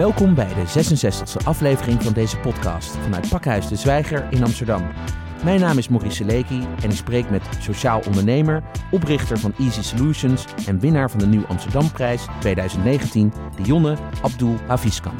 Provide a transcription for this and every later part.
Welkom bij de 66e aflevering van deze podcast vanuit Pakhuis de Zwijger in Amsterdam. Mijn naam is Maurice Seleki en ik spreek met sociaal ondernemer, oprichter van Easy Solutions en winnaar van de Nieuw Amsterdamprijs 2019, Dionne Abdul Haviskan.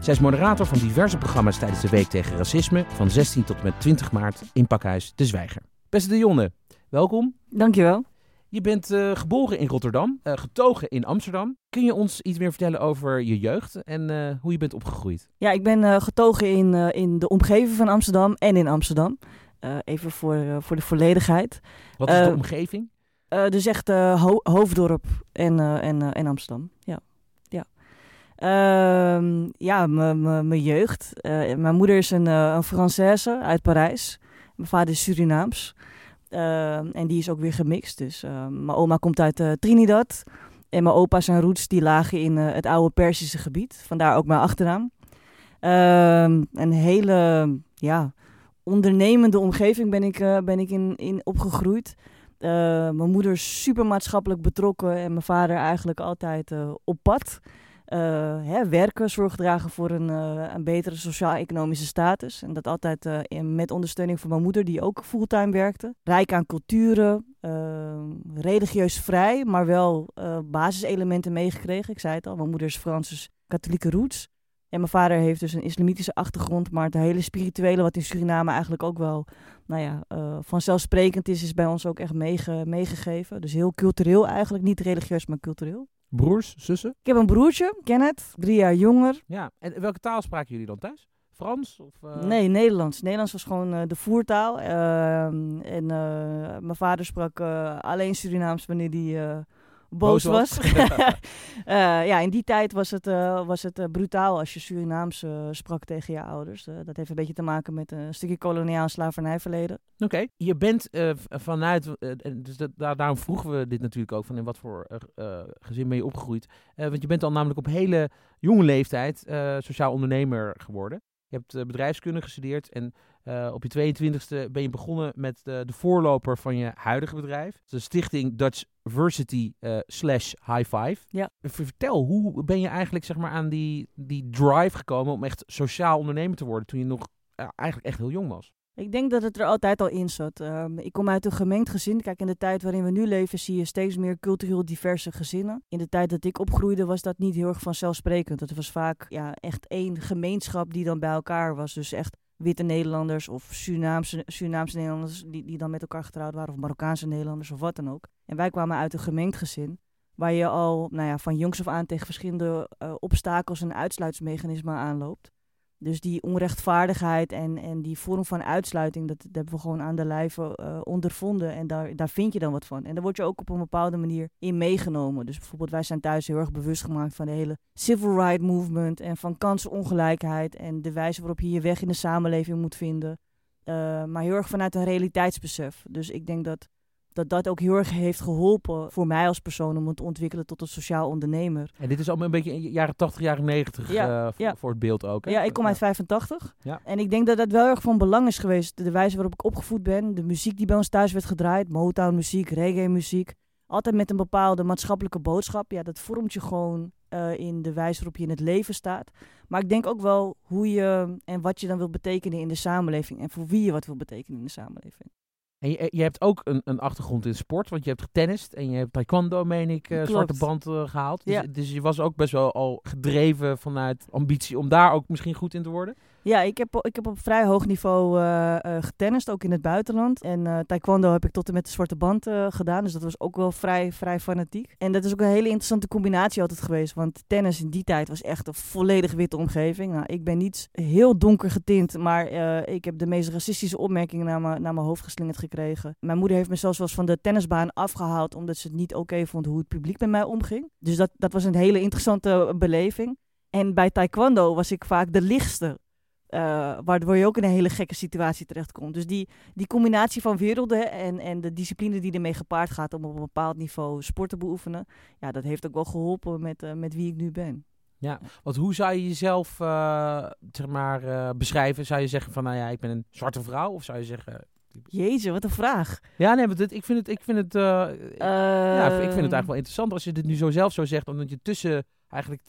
Zij is moderator van diverse programma's tijdens de Week tegen Racisme van 16 tot en met 20 maart in Pakhuis de Zwijger. Beste Dionne, welkom. Dankjewel. Je bent uh, geboren in Rotterdam, uh, getogen in Amsterdam. Kun je ons iets meer vertellen over je jeugd en uh, hoe je bent opgegroeid? Ja, ik ben getogen in, in de omgeving van Amsterdam en in Amsterdam. even voor, voor de volledigheid. Wat is de omgeving? dus echt Ho Hoofddorp en, en, en Amsterdam, ja. Ja, ehm, ja mijn jeugd. mijn moeder is een, een Française uit Parijs. Mijn vader is Surinaams. Uh, en die is ook weer gemixt. Dus uh, mijn oma komt uit uh, Trinidad. En mijn opa zijn roots die lagen in eh, het oude Persische gebied. Vandaar ook mijn achternaam. Ehm, een hele ja, ondernemende omgeving ben ik, ben ik in, in opgegroeid. mijn moeder super maatschappelijk betrokken en mijn vader eigenlijk altijd op pad. Uh, hè, werken, zorg dragen voor een, uh, een betere sociaal-economische status. En dat altijd in, met ondersteuning van mijn moeder, die ook fulltime werkte. Rijk aan culturen, religieus vrij, maar wel basiselementen meegekregen. Ik zei het al, mijn moeder is Frans, dus katholieke roots. En mijn vader heeft dus een islamitische achtergrond, maar het hele spirituele, wat in Suriname eigenlijk ook wel nou ja, vanzelfsprekend is, is bij ons ook echt meege, meegegeven. Dus heel cultureel eigenlijk, niet religieus, maar cultureel. Broers, zussen? Ik heb een broertje, Kenneth, drie jaar jonger. Ja, en welke taal spraken jullie dan thuis? Frans? Of, uh... Nee, Nederlands. Nederlands was gewoon uh, de voertaal. Uh, en eh, mijn vader sprak alleen Surinaams wanneer hij boos, was. uh, ja, in die tijd was het, uh, was het uh, brutaal als je Surinaams sprak tegen je ouders. dat heeft een beetje te maken met een stukje koloniaal slavernijverleden. Oké, okay. je bent vanuit, dus dat, daar, daarom vroegen we dit natuurlijk ook, van in wat voor gezin ben je opgegroeid. want je bent al namelijk op hele jonge leeftijd sociaal ondernemer geworden. Je hebt bedrijfskunde gestudeerd en uh, op je 22e ben je begonnen met de, de voorloper van je huidige bedrijf. De stichting Dutch Versity uh, slash High Five. Ja. Vertel, hoe ben je eigenlijk zeg maar, aan die, die drive gekomen om echt sociaal ondernemer te worden toen je nog uh, eigenlijk echt heel jong was? Ik denk dat het er altijd al in zat. Um, ik kom uit een gemengd gezin. Kijk, in de tijd waarin we nu leven zie je steeds meer cultureel diverse gezinnen. In de tijd dat ik opgroeide was dat niet heel erg vanzelfsprekend. Het was vaak ja, echt één gemeenschap die dan bij elkaar was. Dus echt witte Nederlanders of Surinaamse, Surinaamse Nederlanders die, die dan met elkaar getrouwd waren, of Marokkaanse Nederlanders of wat dan ook. En wij kwamen uit een gemengd gezin, waar je al nou ja, van jongs af aan tegen verschillende uh, obstakels en uitsluitsmechanismen aanloopt. Dus die onrechtvaardigheid en, en die vorm van uitsluiting, dat, hebben we gewoon aan de lijve uh, ondervonden. En daar, daar vind je dan wat van. En daar word je ook op een bepaalde manier in meegenomen. Dus bijvoorbeeld, wij zijn thuis heel erg bewust gemaakt van de hele civil rights movement. En van kansenongelijkheid. En de wijze waarop je je weg in de samenleving moet vinden. Uh, maar heel erg vanuit een realiteitsbesef. Dus ik denk dat dat dat ook heel erg heeft geholpen voor mij als persoon om het te ontwikkelen tot een sociaal ondernemer. En dit is allemaal een beetje in jaren 80, jaren 90 ja, uh, ja. voor het beeld ook. Hè? Ja, ik kom uit 85. Ja. En ik denk dat dat wel erg van belang is geweest. De wijze waarop ik opgevoed ben, de muziek die bij ons thuis werd gedraaid, Motown muziek, reggae muziek. Altijd met een bepaalde maatschappelijke boodschap. Ja, dat vormt je gewoon uh, in de wijze waarop je in het leven staat. Maar ik denk ook wel hoe je en wat je dan wil betekenen in de samenleving. En voor wie je wat wil betekenen in de samenleving. En je, je, hebt ook een, een, achtergrond in sport, want je hebt getennist en je hebt taekwondo, meen ik, uh, zwarte band uh, gehaald. Dus, dus, je was ook best wel al gedreven vanuit ambitie om daar ook misschien goed in te worden? Ja, ik heb, ik heb op vrij hoog niveau uh, uh, getennist, ook in het buitenland. En uh, taekwondo heb ik tot en met de zwarte band gedaan. Dus dat was ook wel vrij, vrij fanatiek. En dat is ook een hele interessante combinatie altijd geweest. Want tennis in die tijd was echt een volledig witte omgeving. Nou, ik ben niet heel donker getint, maar ik heb de meest racistische opmerkingen naar, me, naar mijn hoofd geslingerd gekregen. Mijn moeder heeft me zelfs van de tennisbaan afgehaald, omdat ze het niet oké vond hoe het publiek met mij omging. Dus dat, dat was een hele interessante beleving. En bij taekwondo was ik vaak de lichtste uh, waardoor je ook in een hele gekke situatie terechtkomt. Dus die, die combinatie van werelden en, en de discipline die ermee gepaard gaat om op een bepaald niveau sport te beoefenen, ja, dat heeft ook wel geholpen met, uh, met wie ik nu ben. Ja, want hoe zou je jezelf uh, zeg maar, beschrijven? Zou je zeggen van, nou ja, ik ben een zwarte vrouw? Of zou je zeggen... Jezus, wat een vraag. Ja, nee, maar dit, ik vind het, ik vind het, ja, ik vind het eigenlijk wel interessant als je dit nu zo zelf zo zegt, omdat je tussen eigenlijk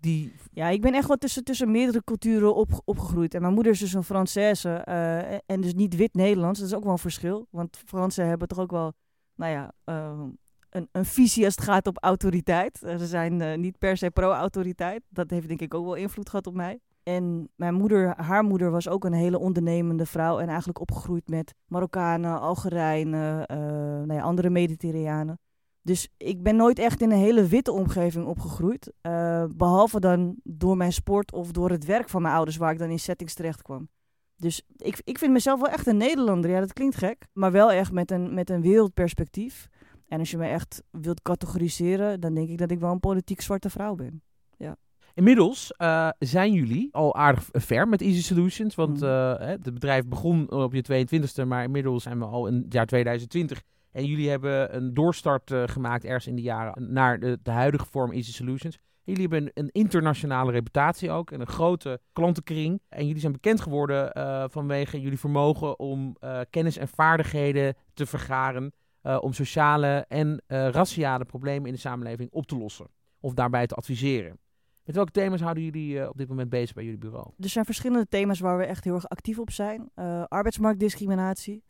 die... Ja, ik ben echt wel tussen, tussen meerdere culturen op, opgegroeid. En mijn moeder is dus een Française uh, en dus niet wit-Nederlands. Dat is ook wel een verschil. Want Fransen hebben toch ook wel, nou ja, uh, een, een, visie als het gaat op autoriteit. Ze zijn uh, niet per se pro-autoriteit. Dat heeft denk ik ook wel invloed gehad op mij. En mijn moeder, haar moeder was ook een hele ondernemende vrouw. En eigenlijk opgegroeid met Marokkanen, Algerijnen, nou ja, andere Mediterranen. Dus ik ben nooit echt in een hele witte omgeving opgegroeid. Uh, behalve dan door mijn sport of door het werk van mijn ouders, waar ik dan in settings terecht kwam. Dus ik, ik vind mezelf wel echt een Nederlander. Ja, dat klinkt gek. Maar wel echt met een, met een wereldperspectief. En als je me echt wilt categoriseren, dan denk ik dat ik wel een politiek zwarte vrouw ben. Ja. Inmiddels uh, zijn jullie al aardig ver met Easy Solutions. Want uh, het bedrijf begon op je 22e, maar inmiddels zijn we al in het jaar 2020 en jullie hebben een doorstart uh, gemaakt ergens in de jaren naar de, de huidige vorm Easy Solutions. Jullie hebben een, internationale reputatie ook en een grote klantenkring. En jullie zijn bekend geworden uh, vanwege jullie vermogen om uh, kennis en vaardigheden te vergaren. om sociale en raciale problemen in de samenleving op te lossen. Of daarbij te adviseren. Met welke thema's houden jullie op dit moment bezig bij jullie bureau? Er zijn verschillende thema's waar we echt heel erg actief op zijn. arbeidsmarktdiscriminatie.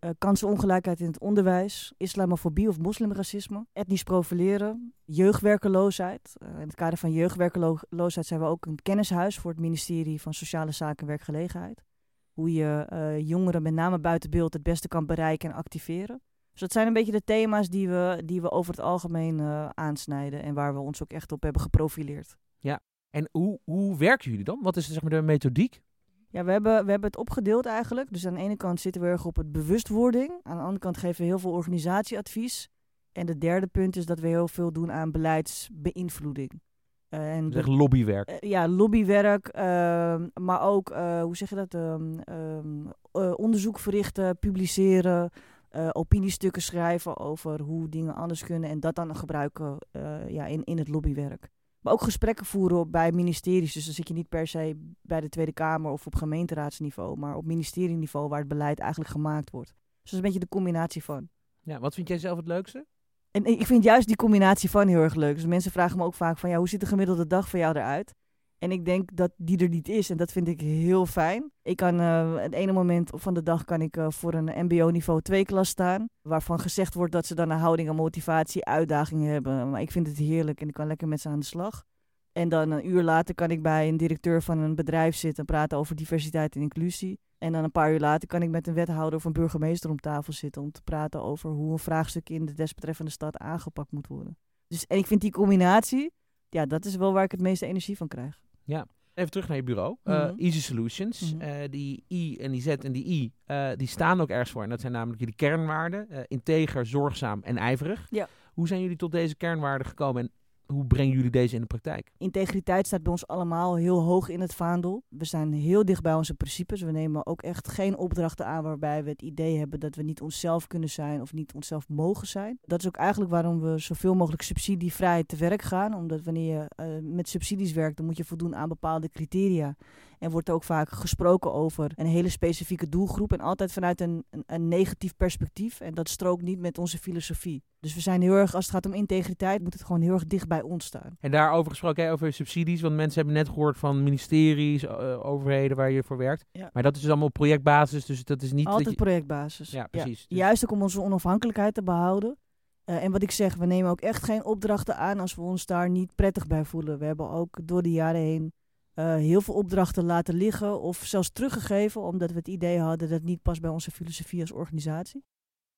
Uh, kansenongelijkheid in het onderwijs, islamofobie of moslimracisme, etnisch profileren, jeugdwerkeloosheid. Uh, in het kader van jeugdwerkeloosheid zijn we ook een kennishuis voor het ministerie van Sociale Zaken en Werkgelegenheid. Hoe je uh, jongeren met name buiten beeld het beste kan bereiken en activeren. Dus dat zijn een beetje de thema's die we, die we over het algemeen aansnijden en waar we ons ook echt op hebben geprofileerd. Ja, en hoe, hoe werken jullie dan? Wat is zeg maar, de methodiek? Ja, we hebben, we hebben het opgedeeld eigenlijk. Dus aan de ene kant zitten we erg op het bewustwording. Aan de andere kant geven we heel veel organisatieadvies. En de derde punt is dat we heel veel doen aan beleidsbeïnvloeding. Uh, en dus lobbywerk. Uh, ja, lobbywerk. Uh, maar ook, eh, hoe zeg je dat? Ehm, ehm, onderzoek verrichten, publiceren. opiniestukken schrijven over hoe dingen anders kunnen. En dat dan gebruiken ja, in, in het lobbywerk. Maar ook gesprekken voeren bij ministeries. Dus dan zit je niet per se bij de Tweede Kamer of op gemeenteraadsniveau, maar op ministerieniveau waar het beleid eigenlijk gemaakt wordt. Dus dat is een beetje de combinatie van. Ja, wat vind jij zelf het leukste? En ik vind juist die combinatie van heel erg leuk. Dus mensen vragen me ook vaak van, ja, hoe ziet de gemiddelde dag van jou eruit? En ik denk dat die er niet is. En dat vind ik heel fijn. Ik kan uh, het ene moment van de dag kan ik uh, voor een mbo-niveau 2 klas staan. Waarvan gezegd wordt dat ze dan een houding en motivatie, uitdagingen hebben. Maar ik vind het heerlijk en ik kan lekker met ze aan de slag. En dan een uur later kan ik bij een directeur van een bedrijf zitten en praten over diversiteit en inclusie. En dan een paar uur later kan ik met een wethouder of een burgemeester om tafel zitten om te praten over hoe een vraagstuk in de desbetreffende stad aangepakt moet worden. Dus, en ik vind die combinatie, ja, dat is wel waar ik het meeste energie van krijg. Ja. Even terug naar je bureau. Mm Easy Solutions. Mm die I en die Z en die I, uh, die staan ook ergens voor. En dat zijn namelijk jullie kernwaarden. Integer, zorgzaam en ijverig. Ja. Hoe zijn jullie tot deze kernwaarden gekomen en hoe brengen jullie deze in de praktijk? Integriteit staat bij ons allemaal heel hoog in het vaandel. We zijn heel dicht bij onze principes. We nemen ook echt geen opdrachten aan waarbij we het idee hebben dat we niet onszelf kunnen zijn of niet onszelf mogen zijn. Dat is ook eigenlijk waarom we zoveel mogelijk subsidievrij te werk gaan. Omdat wanneer je uh, met subsidies werkt, dan moet je voldoen aan bepaalde criteria. En wordt ook vaak gesproken over een hele specifieke doelgroep. En altijd vanuit een, een, een, negatief perspectief. En dat strookt niet met onze filosofie. Dus we zijn heel erg, als het gaat om integriteit, moet het gewoon heel erg dicht bij ons staan. En daarover gesproken, hè, over subsidies. Want mensen hebben net gehoord van ministeries, uh, overheden waar je voor werkt. Ja. Maar dat is dus allemaal op projectbasis. Dus dat is niet. Altijd je... projectbasis. Ja, precies. Ja. Dus... Juist ook om onze onafhankelijkheid te behouden. Uh, en wat ik zeg, we nemen ook echt geen opdrachten aan als we ons daar niet prettig bij voelen. We hebben ook door de jaren heen uh, heel veel opdrachten laten liggen of zelfs teruggegeven, omdat we het idee hadden dat het niet past bij onze filosofie als organisatie.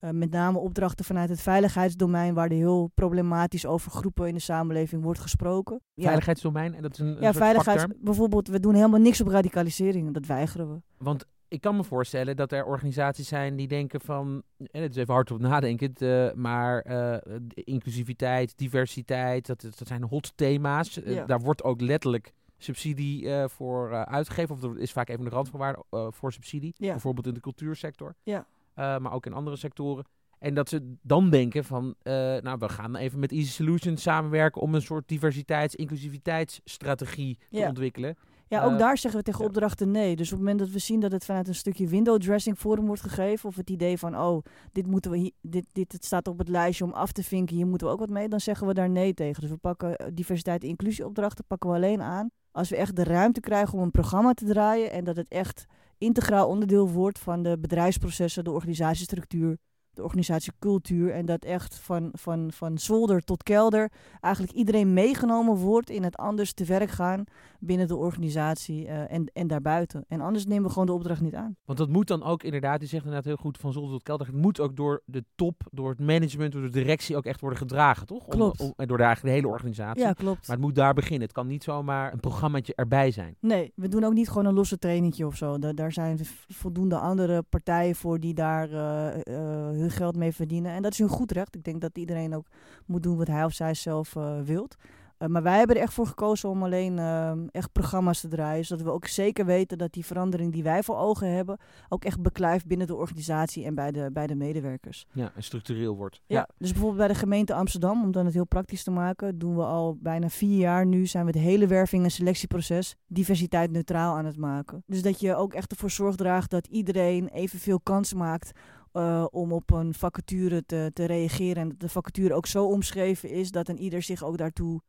Uh, met name opdrachten vanuit het veiligheidsdomein, waar er heel problematisch over groepen in de samenleving wordt gesproken. Veiligheidsdomein, en dat is een, een ja. Bijvoorbeeld, we doen helemaal niks op radicalisering, dat weigeren we. Want ik kan me voorstellen dat er organisaties zijn die denken van, en het is even hard op nadenken, uh, maar uh, inclusiviteit, diversiteit, dat, dat zijn hot thema's. Ja. Daar wordt ook letterlijk subsidie uh, voor uh, uitgegeven. Of er is vaak even een randvoorwaarde uh, voor subsidie. Ja. Bijvoorbeeld in de cultuursector. Ja. maar ook in andere sectoren. En dat ze dan denken van, nou, we gaan even met Easy Solutions samenwerken om een soort diversiteits-inclusiviteitsstrategie te ja. ontwikkelen. Ja, ook Eh, daar zeggen we tegen opdrachten nee. Dus op het moment dat we zien dat het vanuit een stukje window dressing vorm wordt gegeven, of het idee van, oh, dit moeten we hier, dit, dit het staat op het lijstje om af te vinken, hier moeten we ook wat mee, dan zeggen we daar nee tegen. Dus we pakken eh, diversiteit en inclusieopdrachten pakken we alleen aan als we echt de ruimte krijgen om een programma te draaien en dat het echt integraal onderdeel wordt van de bedrijfsprocessen, de organisatiestructuur, de organisatiecultuur en dat echt van, van, van zolder tot kelder eigenlijk iedereen meegenomen wordt in het anders te werk gaan binnen de organisatie eh, en, en daarbuiten. En anders nemen we gewoon de opdracht niet aan. Want dat moet dan ook inderdaad, je zegt inderdaad heel goed van zolder tot kelder. Het moet ook door de top, door het management, door de directie ook echt worden gedragen, toch? Klopt. Om, en door de, eigenlijk de hele organisatie. Ja, klopt. Maar het moet daar beginnen. Het kan niet zomaar een programmaatje erbij zijn. Nee, we doen ook niet gewoon een losse trainingje of zo. Da- daar zijn voldoende andere partijen voor die daar eh, hun geld mee verdienen. En dat is hun goed recht. Ik denk dat iedereen ook moet doen wat hij of zij zelf eh, wilt. Eh, maar wij hebben er echt voor gekozen om alleen eh, echt programma's te draaien. Zodat we ook zeker weten dat die verandering die wij voor ogen hebben... ook echt beklijft binnen de organisatie en bij de, bij de medewerkers. Ja, en structureel wordt. Ja. dus bijvoorbeeld bij de gemeente Amsterdam, om dan het heel praktisch te maken, doen we al bijna vier jaar nu, zijn we het hele werving- en selectieproces diversiteit neutraal aan het maken. Dus dat je ook echt ervoor zorg draagt dat iedereen evenveel kans maakt eh, om op een vacature te, te reageren. En dat de vacature ook zo omschreven is dat een ieder zich ook daartoe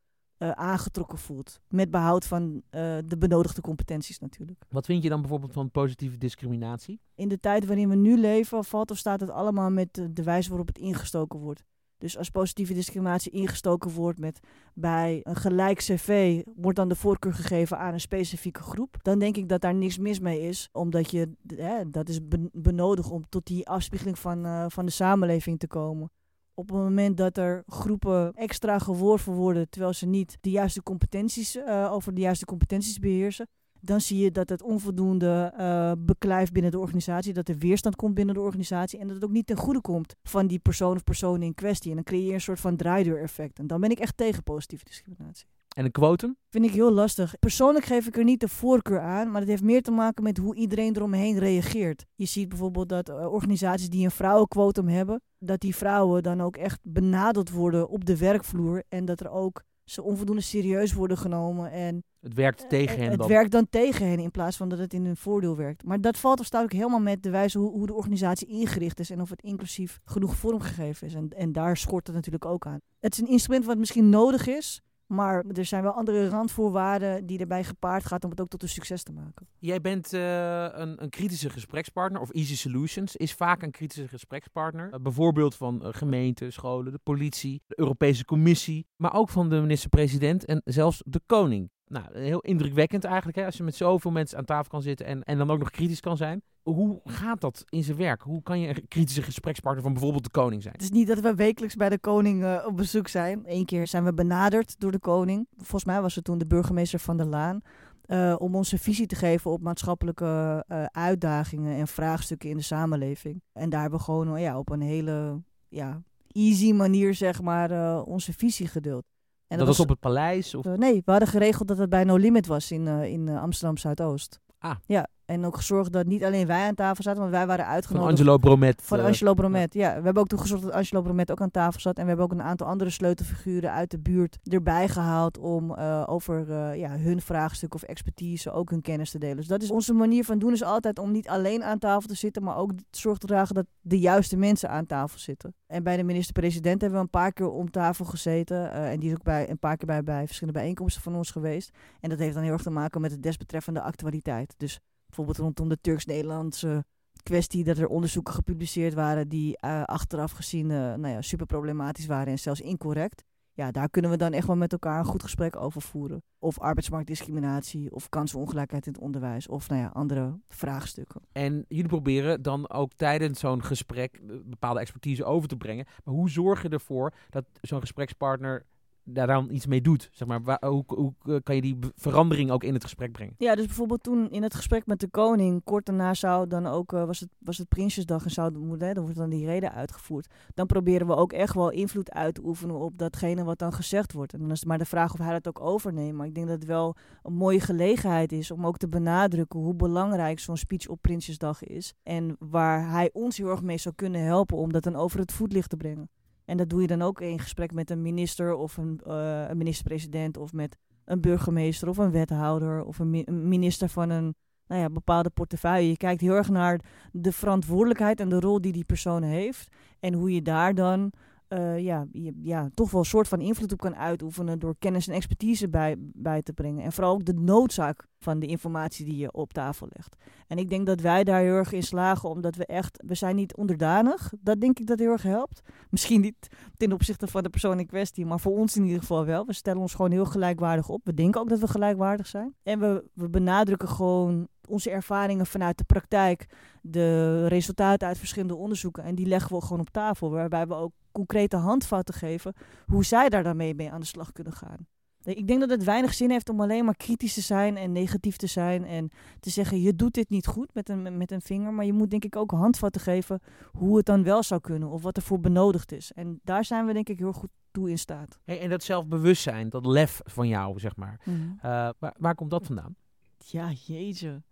eh, aangetrokken voelt. Met behoud van eh, de benodigde competenties natuurlijk. Wat vind je dan bijvoorbeeld van positieve discriminatie? in de tijd waarin we nu leven, valt of staat het allemaal met de, de wijze waarop het ingestoken wordt. Dus als positieve discriminatie ingestoken wordt met bij een gelijk cv wordt dan de voorkeur gegeven aan een specifieke groep, dan denk ik dat daar niks mis mee is, omdat je hè, dat is ben- benodigd om tot die afspiegeling van, eh, van de samenleving te komen. Op het moment dat er groepen extra geworven worden terwijl ze niet de juiste competenties eh, over de juiste competenties beheersen, dan zie je dat het onvoldoende eh beklijft binnen de organisatie, dat er weerstand komt binnen de organisatie en dat het ook niet ten goede komt van die persoon of personen in kwestie. En dan creëer je een soort van draaideureffect. En dan ben ik echt tegen positieve discriminatie. En een quotum? Vind ik heel lastig. Persoonlijk geef ik er niet de voorkeur aan, maar het heeft meer te maken met hoe iedereen eromheen reageert. Je ziet bijvoorbeeld dat eh, organisaties die een vrouwenquotum hebben, dat die vrouwen dan ook echt benadeld worden op de werkvloer en dat er ook ze onvoldoende serieus worden genomen en Het werkt tegen eh, hen Het dan. werkt dan tegen hen in plaats van dat het in hun voordeel werkt. Maar dat valt of staat ook helemaal met de wijze hoe, hoe de organisatie ingericht is en of het inclusief genoeg vormgegeven is. En, en daar schort het natuurlijk ook aan. Het is een instrument wat misschien nodig is, maar er zijn wel andere randvoorwaarden die erbij gepaard gaat om het ook tot een succes te maken. Jij bent eh, een, een kritische gesprekspartner, of Easy Solutions is vaak een kritische gesprekspartner. Eh, bijvoorbeeld van eh, gemeenten, scholen, de politie, de Europese Commissie, maar ook van de minister-president en zelfs de koning. Nou, heel indrukwekkend eigenlijk, hè, als je met zoveel mensen aan tafel kan zitten en, en dan ook nog kritisch kan zijn. Hoe gaat dat in zijn werk? Hoe kan je een kritische gesprekspartner van bijvoorbeeld de koning zijn? Het is niet dat we wekelijks bij de koning eh, op bezoek zijn. Eén keer zijn we benaderd door de koning. Volgens mij was het toen de burgemeester van der Laan. eh, om onze visie te geven op maatschappelijke eh, uitdagingen en vraagstukken in de samenleving. En daar hebben we gewoon ja, op een hele ja, easy manier zeg maar, onze visie gedeeld. En dat was op het paleis? Of... nee, we hadden geregeld dat het bij No Limit was in, in Amsterdam Zuidoost. Ah. Ja, en ook gezorgd dat niet alleen wij aan tafel zaten, want wij waren Van uitgenodigd. Angelo Bromet. Van eh, Angelo Bromet, ja. We hebben ook toen gezorgd dat Angelo Bromet ook aan tafel zat. En we hebben ook een aantal andere sleutelfiguren uit de buurt erbij gehaald om eh, over eh, ja, hun vraagstuk of expertise ook hun kennis te delen. Dus dat is onze manier van doen, is altijd om niet alleen aan tafel te zitten, maar ook zorg te dragen dat de juiste mensen aan tafel zitten. En bij de minister-president hebben we een paar keer om tafel gezeten. en die is ook bij, een paar keer bij, bij verschillende bijeenkomsten van ons geweest. En dat heeft dan heel erg te maken met het desbetreffende actualiteit. Dus bijvoorbeeld rondom de Turks-Nederlandse kwestie dat er onderzoeken gepubliceerd waren die eh, achteraf gezien eh, nou ja, super problematisch waren en zelfs incorrect. Ja, daar kunnen we dan echt wel met elkaar een goed gesprek over voeren. Of arbeidsmarktdiscriminatie, of kansenongelijkheid in het onderwijs, of nou ja, andere vraagstukken. En jullie proberen dan ook tijdens zo'n gesprek eh, bepaalde expertise over te brengen. Maar hoe zorg je ervoor dat zo'n gesprekspartner daar dan iets mee doet? Zeg maar, hoe, hoe eh, kan je die verandering ook in het gesprek brengen? Ja, dus bijvoorbeeld toen in het gesprek met de koning, kort daarna zou dan ook, eh, was, het, was het Prinsjesdag en zou, hè, dan wordt dan die reden uitgevoerd. Dan proberen we ook echt wel invloed uit te oefenen op datgene wat dan gezegd wordt. En dan is het maar de vraag of hij dat ook overneemt. Maar ik denk dat het wel een mooie gelegenheid is om ook te benadrukken hoe belangrijk zo'n speech op Prinsjesdag is. En waar hij ons heel erg mee zou kunnen helpen om dat dan over het voetlicht te brengen. En dat doe je dan ook in gesprek met een minister of een, eh, een minister-president of met een burgemeester of een wethouder of een, een minister van een nou ja, bepaalde portefeuille. Je kijkt heel erg naar de verantwoordelijkheid en de rol die die persoon heeft. En hoe je daar dan uh, ja, ja, toch wel een soort van invloed op kan uitoefenen door kennis en expertise bij, bij te brengen. En vooral ook de noodzaak van de informatie die je op tafel legt. En ik denk dat wij daar heel erg in slagen, omdat we echt, we zijn niet onderdanig. Dat denk ik dat heel erg helpt. Misschien niet ten opzichte van de persoon in kwestie, maar voor ons in ieder geval wel. We stellen ons gewoon heel gelijkwaardig op. We denken ook dat we gelijkwaardig zijn. En we, we benadrukken gewoon onze ervaringen vanuit de praktijk, de resultaten uit verschillende onderzoeken. En die leggen we gewoon op tafel, waarbij we ook concrete handvatten geven hoe zij daar dan mee aan de slag kunnen gaan. Ik denk dat het weinig zin heeft om alleen maar kritisch te zijn en negatief te zijn en te zeggen je doet dit niet goed met een, met een vinger. Maar je moet denk ik ook handvatten geven hoe het dan wel zou kunnen of wat er voor benodigd is. En daar zijn we denk ik heel goed toe in staat. Hey, en dat zelfbewustzijn, dat lef van jou, zeg maar. Mhm. Eh, waar, waar komt dat vandaan? Ja, jeetje.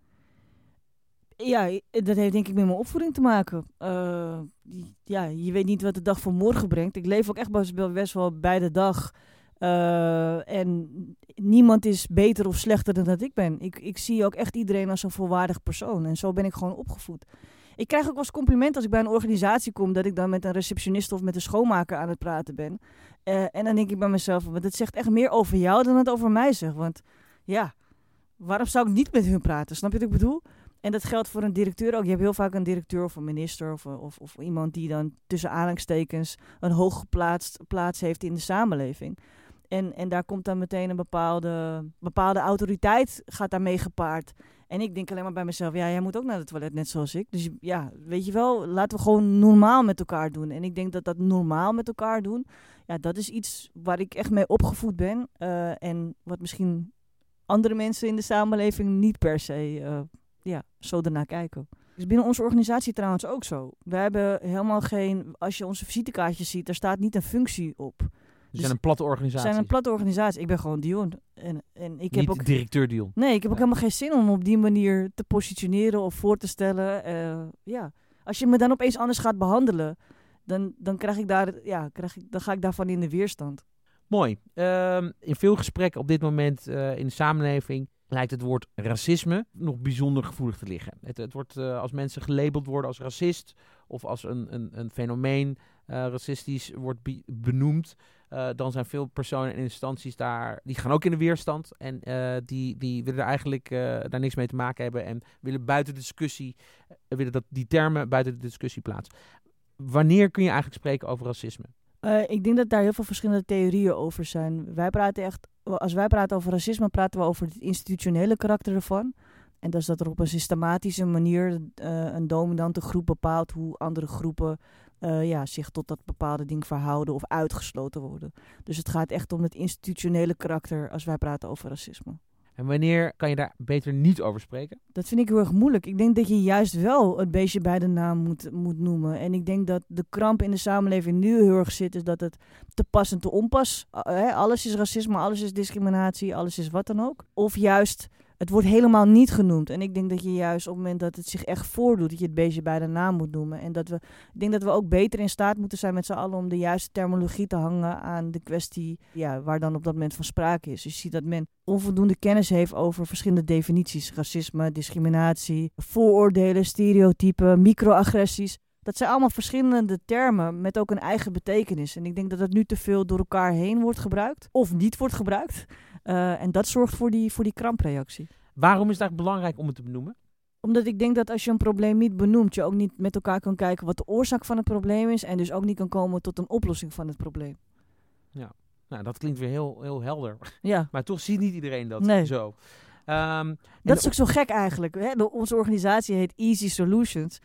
Ja, dat heeft denk ik met mijn opvoeding te maken. Uh, ja, je weet niet wat de dag van morgen brengt. Ik leef ook echt best wel bij de dag. Uh, en niemand is beter of slechter dan dat ik ben. Ik, ik zie ook echt iedereen als een volwaardig persoon. En zo ben ik gewoon opgevoed. Ik krijg ook wel eens compliment als ik bij een organisatie kom... dat ik dan met een receptionist of met een schoonmaker aan het praten ben. Uh, en dan denk ik bij mezelf, want het zegt echt meer over jou dan het over mij zegt. Want ja, waarom zou ik niet met hun praten? Snap je wat ik bedoel? En dat geldt voor een directeur ook. Je hebt heel vaak een directeur of een minister of, of, of iemand die dan tussen aanhalingstekens een hooggeplaatst plaats heeft in de samenleving. En, en daar komt dan meteen een bepaalde, bepaalde autoriteit gaat daarmee gepaard. En ik denk alleen maar bij mezelf, ja, jij moet ook naar het toilet, net zoals ik. Dus ja, weet je wel, laten we gewoon normaal met elkaar doen. En ik denk dat dat normaal met elkaar doen, ja, dat is iets waar ik echt mee opgevoed ben. Uh, en wat misschien andere mensen in de samenleving niet per se uh, ja, zo ernaar kijken. Is binnen onze organisatie trouwens ook zo. We hebben helemaal geen, als je onze visitekaartjes ziet, daar staat niet een functie op. We zijn een platte organisatie. We zijn een platte organisatie. Ik ben gewoon Dion. En, en ik heb ook, directeur Dion. Nee, ik heb ook helemaal geen zin om op die manier te positioneren of voor te stellen. Uh, ja. Als je me dan opeens anders gaat behandelen, dan, dan, krijg ik daar, ja, krijg ik, dan ga ik daarvan in de weerstand. Mooi. Um, in veel gesprekken op dit moment uh, in de samenleving lijkt het woord racisme nog bijzonder gevoelig te liggen. Het, het wordt uh, als mensen gelabeld worden als racist of als een, een, een fenomeen uh, racistisch wordt benoemd, uh, dan zijn veel personen en instanties daar, die gaan ook in de weerstand en die, die willen eigenlijk daar niks mee te maken hebben en willen buiten de discussie, willen dat die termen buiten de discussie plaatsen. Wanneer kun je eigenlijk spreken over racisme? ik denk dat daar heel veel verschillende theorieën over zijn. Wij praten echt als wij praten over racisme, praten we over het institutionele karakter ervan. En dat is dat er op een systematische manier uh, een dominante groep bepaalt hoe andere groepen uh, ja, zich tot dat bepaalde ding verhouden of uitgesloten worden. Dus het gaat echt om het institutionele karakter als wij praten over racisme. En wanneer kan je daar beter niet over spreken? Dat vind ik heel erg moeilijk. Ik denk dat je juist wel het beestje bij de naam moet, moet noemen. En ik denk dat de kramp in de samenleving nu heel erg zit, is dat het te pas en te onpas. Uh, alles is racisme, alles is discriminatie, alles is wat dan ook. Of juist het wordt helemaal niet genoemd. En ik denk dat je juist op het moment dat het zich echt voordoet, dat je het beestje bij de naam moet noemen. En dat we, ik denk dat we ook beter in staat moeten zijn met z'n allen om de juiste terminologie te hangen aan de kwestie ja, waar dan op dat moment van sprake is. Dus je ziet dat men onvoldoende kennis heeft over verschillende definities. Racisme, discriminatie, vooroordelen, stereotypen, microagressies. Dat zijn allemaal verschillende termen met ook een eigen betekenis. En ik denk dat dat nu te veel door elkaar heen wordt gebruikt of niet wordt gebruikt. Uh, en dat zorgt voor die, voor die krampreactie. Waarom is het eigenlijk belangrijk om het te benoemen? Omdat ik denk dat als je een probleem niet benoemt, je ook niet met elkaar kan kijken wat de oorzaak van het probleem is. En dus ook niet kan komen tot een oplossing van het probleem. Ja, nou dat klinkt weer heel, heel helder. Ja. maar toch ziet niet iedereen dat nee. zo. Um, dat is ook zo gek eigenlijk. Hè? Onze organisatie heet Easy Solutions.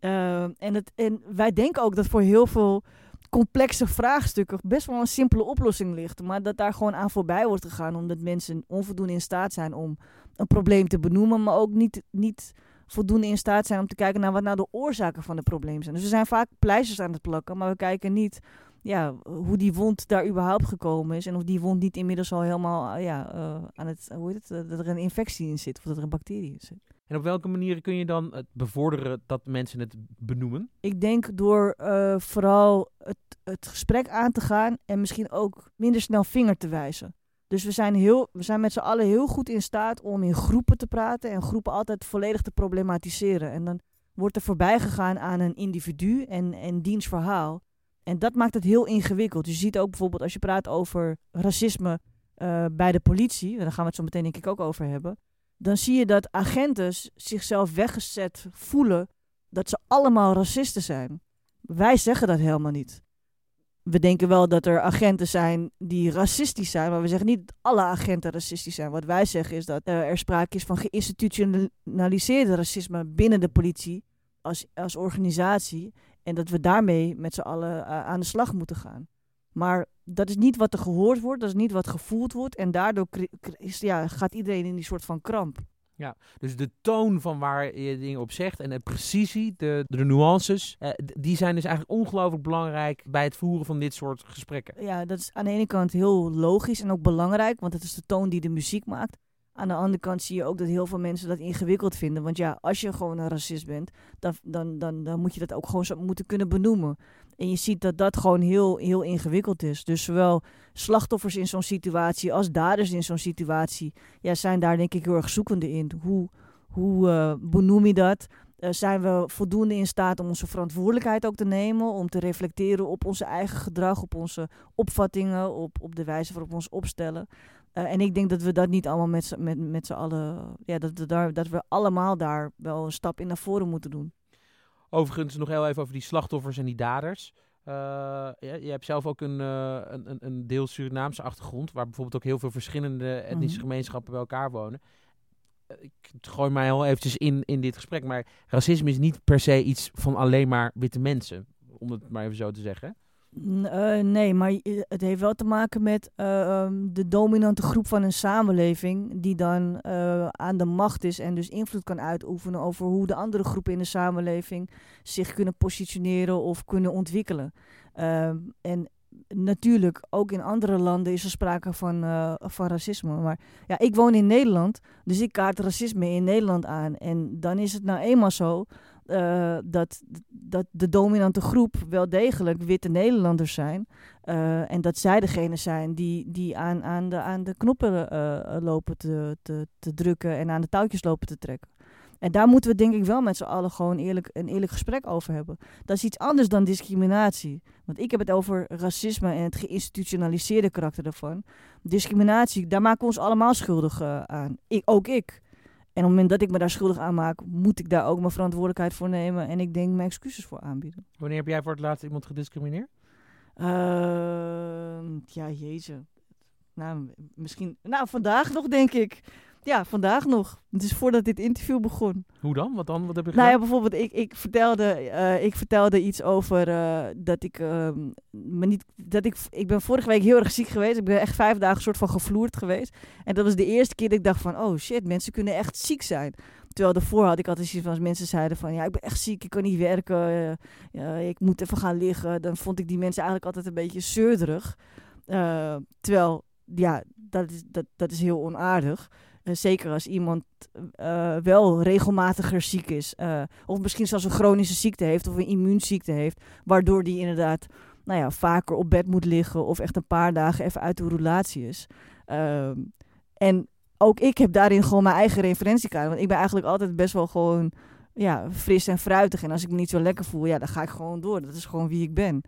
Uh, en, het, en wij denken ook dat voor heel veel complexe vraagstukken best wel een simpele oplossing ligt. Maar dat daar gewoon aan voorbij wordt gegaan omdat mensen onvoldoende in staat zijn om een probleem te benoemen, maar ook niet, niet voldoende in staat zijn om te kijken naar wat nou de oorzaken van het probleem zijn. Dus we zijn vaak pleisters aan het plakken, maar we kijken niet ja, hoe die wond daar überhaupt gekomen is. En of die wond niet inmiddels al helemaal ja, uh, aan het, hoe heet het, dat er een infectie in zit of dat er een bacterie in zit. En op welke manieren kun je dan het bevorderen dat mensen het benoemen? Ik denk door uh, vooral het, het gesprek aan te gaan en misschien ook minder snel vinger te wijzen. Dus we zijn, heel, we zijn met z'n allen heel goed in staat om in groepen te praten en groepen altijd volledig te problematiseren. En dan wordt er voorbij gegaan aan een individu en, en diens verhaal. En dat maakt het heel ingewikkeld. Je ziet ook bijvoorbeeld als je praat over racisme uh, bij de politie, daar gaan we het zo meteen denk ik ook over hebben. Dan zie je dat agenten zichzelf weggezet voelen dat ze allemaal racisten zijn. Wij zeggen dat helemaal niet. We denken wel dat er agenten zijn die racistisch zijn, maar we zeggen niet dat alle agenten racistisch zijn. Wat wij zeggen is dat er sprake is van geïnstitutionaliseerde racisme binnen de politie als, als organisatie. En dat we daarmee met z'n allen uh, aan de slag moeten gaan. Maar dat is niet wat er gehoord wordt, dat is niet wat gevoeld wordt. En daardoor is, ja, gaat iedereen in die soort van kramp. Ja, dus de toon van waar je dingen op zegt en de precisie, de, de nuances, eh, die zijn dus eigenlijk ongelooflijk belangrijk bij het voeren van dit soort gesprekken. Ja, dat is aan de ene kant heel logisch en ook belangrijk, want het is de toon die de muziek maakt. Aan de andere kant zie je ook dat heel veel mensen dat ingewikkeld vinden. Want ja, als je gewoon een racist bent, dan, dan, dan, dan moet je dat ook gewoon zo moeten kunnen benoemen. En je ziet dat dat gewoon heel, heel ingewikkeld is. Dus zowel slachtoffers in zo'n situatie als daders in zo'n situatie ja, zijn daar denk ik heel erg zoekende in. Hoe, hoe uh, benoem je dat? Uh, zijn we voldoende in staat om onze verantwoordelijkheid ook te nemen, om te reflecteren op onze eigen gedrag, op onze opvattingen, op, op de wijze waarop we ons opstellen. Uh, en ik denk dat we dat niet allemaal met, met, met z'n allen, ja, dat, we daar, dat we allemaal daar wel een stap in naar voren moeten doen. Overigens nog heel even over die slachtoffers en die daders. Uh, ja, je hebt zelf ook een, uh, een, een deel Surinaamse achtergrond, waar bijvoorbeeld ook heel veel verschillende etnische mm gemeenschappen bij elkaar wonen. Ik gooi mij al eventjes in, in dit gesprek, maar racisme is niet per se iets van alleen maar witte mensen, om het maar even zo te zeggen. Uh, nee, maar het heeft wel te maken met uh, um, de dominante groep van een samenleving die dan aan de macht is en dus invloed kan uitoefenen over hoe de andere groepen in de samenleving zich kunnen positioneren of kunnen ontwikkelen. Ehm, en natuurlijk, ook in andere landen is er sprake van, van racisme. Maar ja, ik woon in Nederland, dus ik kaart racisme in Nederland aan. En dan is het nou eenmaal zo uh, dat, dat de dominante groep wel degelijk witte Nederlanders zijn. Uh, en dat zij degene zijn die, die aan, aan, de, aan de knoppen uh, lopen te, te, te drukken en aan de touwtjes lopen te trekken. En daar moeten we denk ik wel met z'n allen gewoon eerlijk, een eerlijk gesprek over hebben. Dat is iets anders dan discriminatie. Want ik heb het over racisme en het geïnstitutionaliseerde karakter daarvan. Discriminatie, daar maken we ons allemaal schuldig aan. Ik, ook ik. En op het moment dat ik me daar schuldig aan maak, moet ik daar ook mijn verantwoordelijkheid voor nemen. En ik denk mijn excuses voor aanbieden. Wanneer heb jij voor het laatst iemand gediscrimineerd? Uh, ja, jezus. Nou, misschien. Nou, vandaag nog, denk ik. Ja, vandaag nog. Het is voordat dit interview begon. Hoe dan? Wat dan? Wat heb je gedaan? Nou ja, bijvoorbeeld, ik, ik, vertelde, uh, ik vertelde iets over uh, dat ik uh, me niet. Dat ik, ik ben vorige week heel erg ziek geweest. Ik ben echt vijf dagen soort van gevloerd geweest. En dat was de eerste keer dat ik dacht van, oh shit, mensen kunnen echt ziek zijn. Terwijl daarvoor had ik altijd zoiets van als mensen zeiden van ja, ik ben echt ziek, ik kan niet werken, ja, ik moet even gaan liggen. Dan vond ik die mensen eigenlijk altijd een beetje zeurderig. terwijl, ja, dat is, dat, dat is heel onaardig. Uh, zeker als iemand uh, wel regelmatiger ziek is. Uh, of misschien zelfs een chronische ziekte heeft of een immuunziekte heeft. Waardoor die inderdaad nou ja, vaker op bed moet liggen of echt een paar dagen even uit de roulatie is. Ehm, en ook ik heb daarin gewoon mijn eigen referentiekader. Want ik ben eigenlijk altijd best wel gewoon ja, fris en fruitig. En als ik me niet zo lekker voel, ja, dan ga ik gewoon door. Dat is gewoon wie ik ben.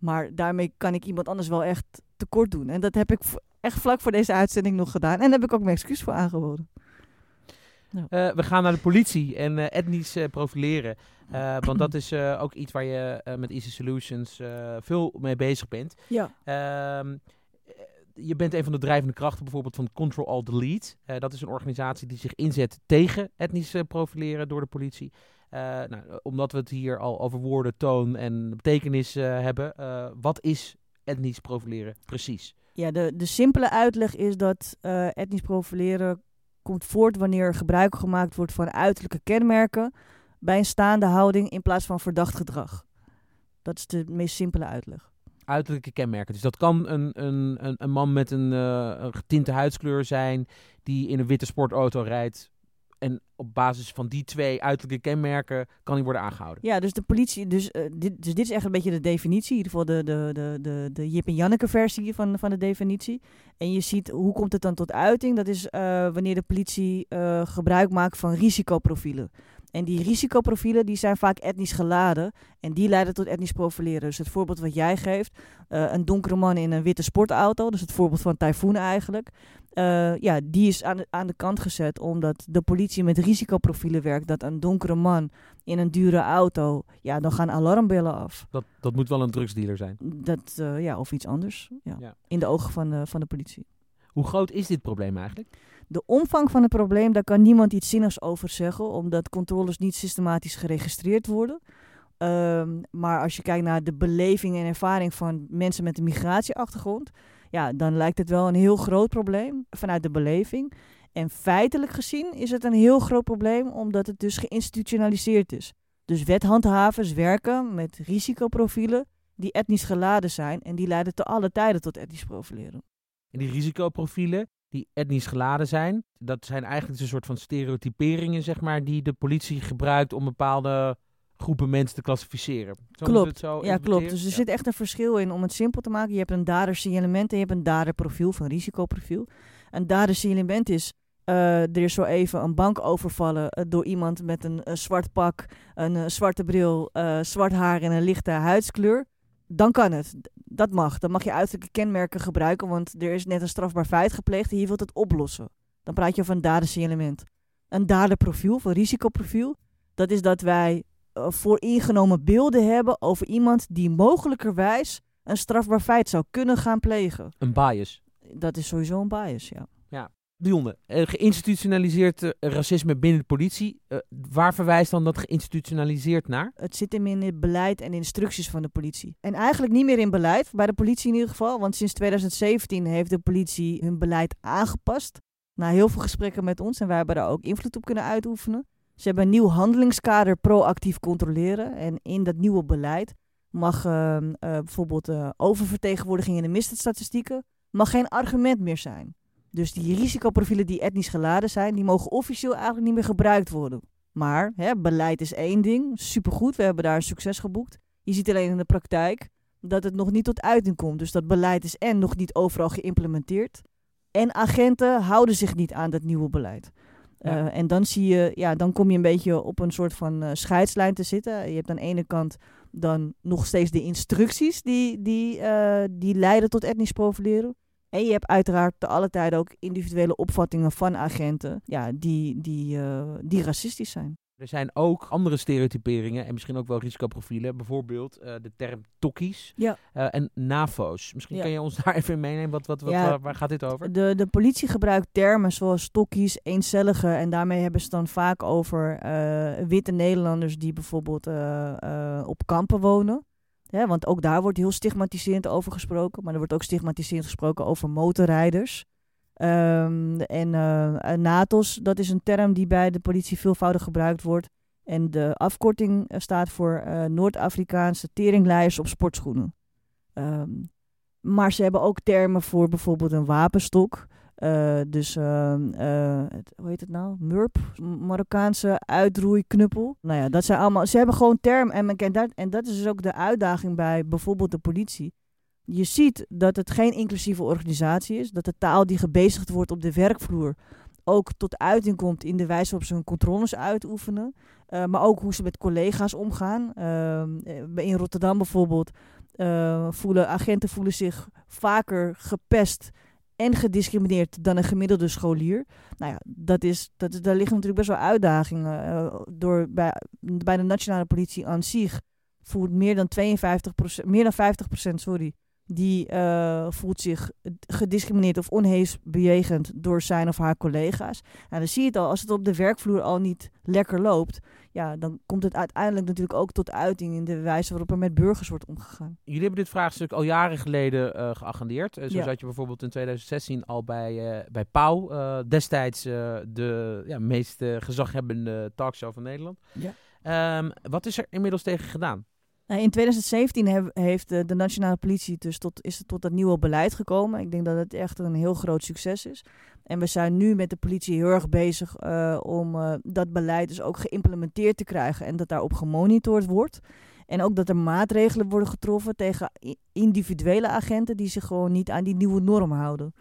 Maar daarmee kan ik iemand anders wel echt tekort doen. En dat heb ik echt vlak voor deze uitzending nog gedaan. En daar heb ik ook mijn excuus voor aangeboden. Nou. Uh, we gaan naar de politie en uh, etnisch uh, profileren. want dat is ook iets waar je met Easy Solutions veel mee bezig bent. Ja. Ehm, je bent een van de drijvende krachten bijvoorbeeld van Control Alt Delete. dat is een organisatie die zich inzet tegen etnisch profileren door de politie. nou, omdat we het hier al over woorden, toon en betekenis hebben. wat is etnisch profileren precies? Ja, de, de simpele uitleg is dat uh, etnisch profileren komt voort wanneer er gebruik gemaakt wordt van uiterlijke kenmerken bij een staande houding in plaats van verdacht gedrag. Dat is de meest simpele uitleg. Uiterlijke kenmerken. Dus dat kan een, een, een, man met een, een getinte huidskleur zijn die in een witte sportauto rijdt en op basis van die twee uiterlijke kenmerken kan hij worden aangehouden. Ja, dus de politie, dus, uh, dit, dus dit is echt een beetje de definitie, in ieder geval de, de, de, de, de Jip en Janneke versie van, van de definitie. En je ziet, hoe komt het dan tot uiting? Dat is uh, wanneer de politie uh, gebruik maakt van risicoprofielen. En die risicoprofielen die zijn vaak etnisch geladen en die leiden tot etnisch profileren. Dus het voorbeeld wat jij geeft, uh, een donkere man in een witte sportauto, dus het voorbeeld van Typhoon eigenlijk. Uh, ja, die is aan de, aan de kant gezet omdat de politie met risicoprofielen werkt. Dat een donkere man in een dure auto, ja, dan gaan alarmbellen af. Dat, dat moet wel een drugsdealer zijn. Dat, uh, ja, of iets anders. Ja. ja. In de ogen van van de politie. Hoe groot is dit probleem eigenlijk? De omvang van het probleem, daar kan niemand iets zinnigs over zeggen, omdat controles niet systematisch geregistreerd worden. Um, maar als je kijkt naar de beleving en ervaring van mensen met een migratieachtergrond, ja, dan lijkt het wel een heel groot probleem vanuit de beleving. En feitelijk gezien is het een heel groot probleem omdat het dus geïnstitutionaliseerd is. Dus wethandhavers werken met risicoprofielen die etnisch geladen zijn en die leiden te alle tijden tot etnisch profileren. En die risicoprofielen die etnisch geladen zijn, dat zijn eigenlijk een soort van stereotyperingen, zeg maar, die de politie gebruikt om bepaalde groepen mensen te klassificeren. Zo klopt. ja, klopt. Dus er ja. zit echt een verschil in om het simpel te maken. Je hebt een dadersignalement en je hebt een daderprofiel, van risicoprofiel. Een dadersignalement is uh, er is zo even een bank overvallen uh, door iemand met een, een zwart pak, een zwarte bril, zwart haar en een lichte huidskleur. Dan kan het. Dat mag. Dan mag je uiterlijke kenmerken gebruiken, want er is net een strafbaar feit gepleegd en je wilt het oplossen. Dan praat je over een dadersignalement. Een daderprofiel, of een risicoprofiel, dat is dat wij uh, vooringenomen beelden hebben over iemand die mogelijkerwijs een strafbaar feit zou kunnen gaan plegen. Een bias. Dat is sowieso een bias, ja. Dionne, uh, geïnstitutionaliseerd uh, racisme binnen de politie. Uh, waar verwijst dan dat geïnstitutionaliseerd naar? Het zit hem in het beleid en instructies van de politie. En eigenlijk niet meer in beleid, bij de politie in ieder geval. Want sinds 2017 heeft de politie hun beleid aangepast. Na heel veel gesprekken met ons en wij hebben daar ook invloed op kunnen uitoefenen. Ze hebben een nieuw handelingskader proactief controleren. En in dat nieuwe beleid mag uh, bijvoorbeeld uh, oververtegenwoordiging in de misdaadstatistieken mag geen argument meer zijn. Dus die risicoprofielen die etnisch geladen zijn, die mogen officieel eigenlijk niet meer gebruikt worden. Maar hè, beleid is één ding, supergoed, we hebben daar succes geboekt. Je ziet alleen in de praktijk dat het nog niet tot uiting komt. Dus dat beleid is en nog niet overal geïmplementeerd. En agenten houden zich niet aan dat nieuwe beleid. Ja. Uh, en dan zie je, ja, dan kom je een beetje op een soort van uh, scheidslijn te zitten. Je hebt aan de ene kant dan nog steeds de instructies die, die, uh, die leiden tot etnisch profileren. En je hebt uiteraard te alle tijden ook individuele opvattingen van agenten ja, die, die, die racistisch zijn. Er zijn ook andere stereotyperingen en misschien ook wel risicoprofielen. Bijvoorbeeld uh, de term tokkies ja. uh, en NAVO's. Misschien ja. kan je ons daar even in meenemen. Wat, wat, wat, ja, waar, waar, gaat dit over? De, de politie gebruikt termen zoals tokkies, eencellige. En daarmee hebben ze dan vaak over uh, witte Nederlanders die bijvoorbeeld op kampen wonen. Ja, want ook daar wordt heel stigmatiserend over gesproken. Maar er wordt ook stigmatiserend gesproken over motorrijders. Um, en uh, NATOS, dat is een term die bij de politie veelvoudig gebruikt wordt. En de afkorting staat voor uh, Noord-Afrikaanse teringleiers op sportschoenen. Um, maar ze hebben ook termen voor bijvoorbeeld een wapenstok. Uh, dus, het, hoe heet het nou? MURP, Marokkaanse uitroeiknuppel. Nou ja, dat zijn allemaal. Ze hebben gewoon termen. En, en, dat, en dat is dus ook de uitdaging bij bijvoorbeeld de politie je ziet dat het geen inclusieve organisatie is. Dat de taal die gebezigd wordt op de werkvloer ook tot uiting komt in de wijze waarop ze hun controles uitoefenen. Uh, maar ook hoe ze met collega's omgaan. Uh, in Rotterdam bijvoorbeeld voelen agenten voelen zich vaker gepest en gediscrimineerd dan een gemiddelde scholier. Nou ja, dat is, dat is, daar liggen natuurlijk best wel uitdagingen. door, bij, bij de nationale politie aan zich voert meer dan 52%, meer dan 50% sorry, die uh, voelt zich gediscrimineerd of onhees bejegend door zijn of haar collega's. Nou, dan zie je het al, als het op de werkvloer al niet lekker loopt, ja, dan komt het uiteindelijk natuurlijk ook tot uiting in de wijze waarop er met burgers wordt omgegaan. Jullie hebben dit vraagstuk al jaren geleden uh, geagendeerd. Uh, zo ja. zat je bijvoorbeeld in 2016 al bij, uh, bij Pauw, destijds de ja, meest gezaghebbende talkshow van Nederland. Ja. Um, wat is er inmiddels tegen gedaan? Nou, in 2017 heb- heeft de, nationale politie dus tot, is tot dat nieuwe beleid gekomen. Ik denk dat het echt een heel groot succes is. En we zijn nu met de politie heel erg bezig eh, om eh, dat beleid dus ook geïmplementeerd te krijgen en dat daarop gemonitord wordt. En ook dat er maatregelen worden getroffen tegen individuele agenten die zich gewoon niet aan die nieuwe norm houden.